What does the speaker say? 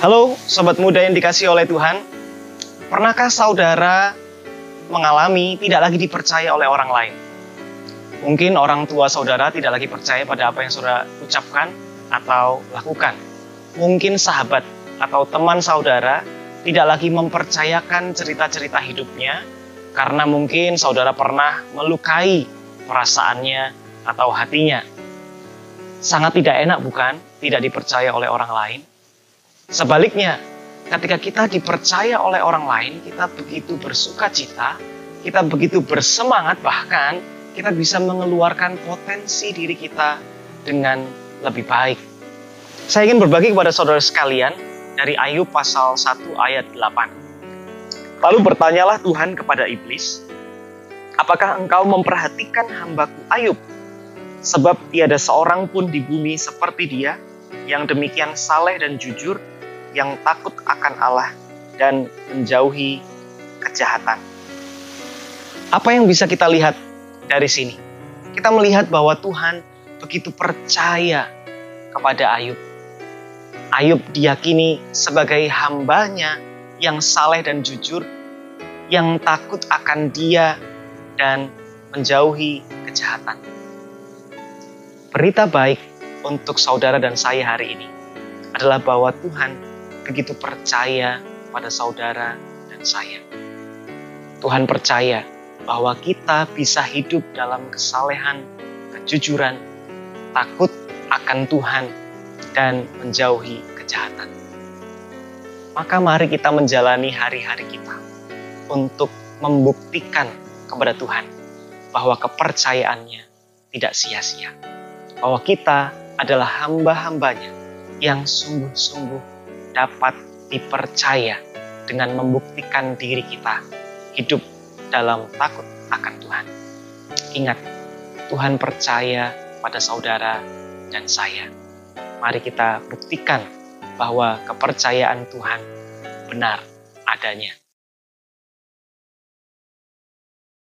Halo, sobat muda yang dikasih oleh Tuhan. Pernahkah saudara mengalami tidak lagi dipercaya oleh orang lain? Mungkin orang tua saudara tidak lagi percaya pada apa yang saudara ucapkan atau lakukan. Mungkin sahabat atau teman saudara tidak lagi mempercayakan cerita-cerita hidupnya karena mungkin saudara pernah melukai perasaannya atau hatinya. Sangat tidak enak bukan? Tidak dipercaya oleh orang lain. Sebaliknya, ketika kita dipercaya oleh orang lain, kita begitu bersuka cita, kita begitu bersemangat, bahkan kita bisa mengeluarkan potensi diri kita dengan lebih baik. Saya ingin berbagi kepada saudara sekalian dari Ayub pasal 1 ayat 8. Lalu bertanyalah Tuhan kepada iblis, Apakah engkau memperhatikan hambaku Ayub? Sebab tiada seorang pun di bumi seperti dia yang demikian saleh dan jujur yang takut akan Allah dan menjauhi kejahatan. Apa yang bisa kita lihat dari sini? Kita melihat bahwa Tuhan begitu percaya kepada Ayub. Ayub diyakini sebagai hambanya yang saleh dan jujur, yang takut akan dia dan menjauhi kejahatan. Berita baik untuk saudara dan saya hari ini adalah bahwa Tuhan begitu percaya pada saudara dan saya. Tuhan percaya bahwa kita bisa hidup dalam kesalehan, kejujuran, takut akan Tuhan, dan menjauhi kejahatan. Maka mari kita menjalani hari-hari kita untuk membuktikan kepada Tuhan bahwa kepercayaannya tidak sia-sia. Bahwa kita adalah hamba-hambanya yang sungguh-sungguh dapat dipercaya dengan membuktikan diri kita hidup dalam takut akan Tuhan. Ingat, Tuhan percaya pada saudara dan saya. Mari kita buktikan bahwa kepercayaan Tuhan benar adanya.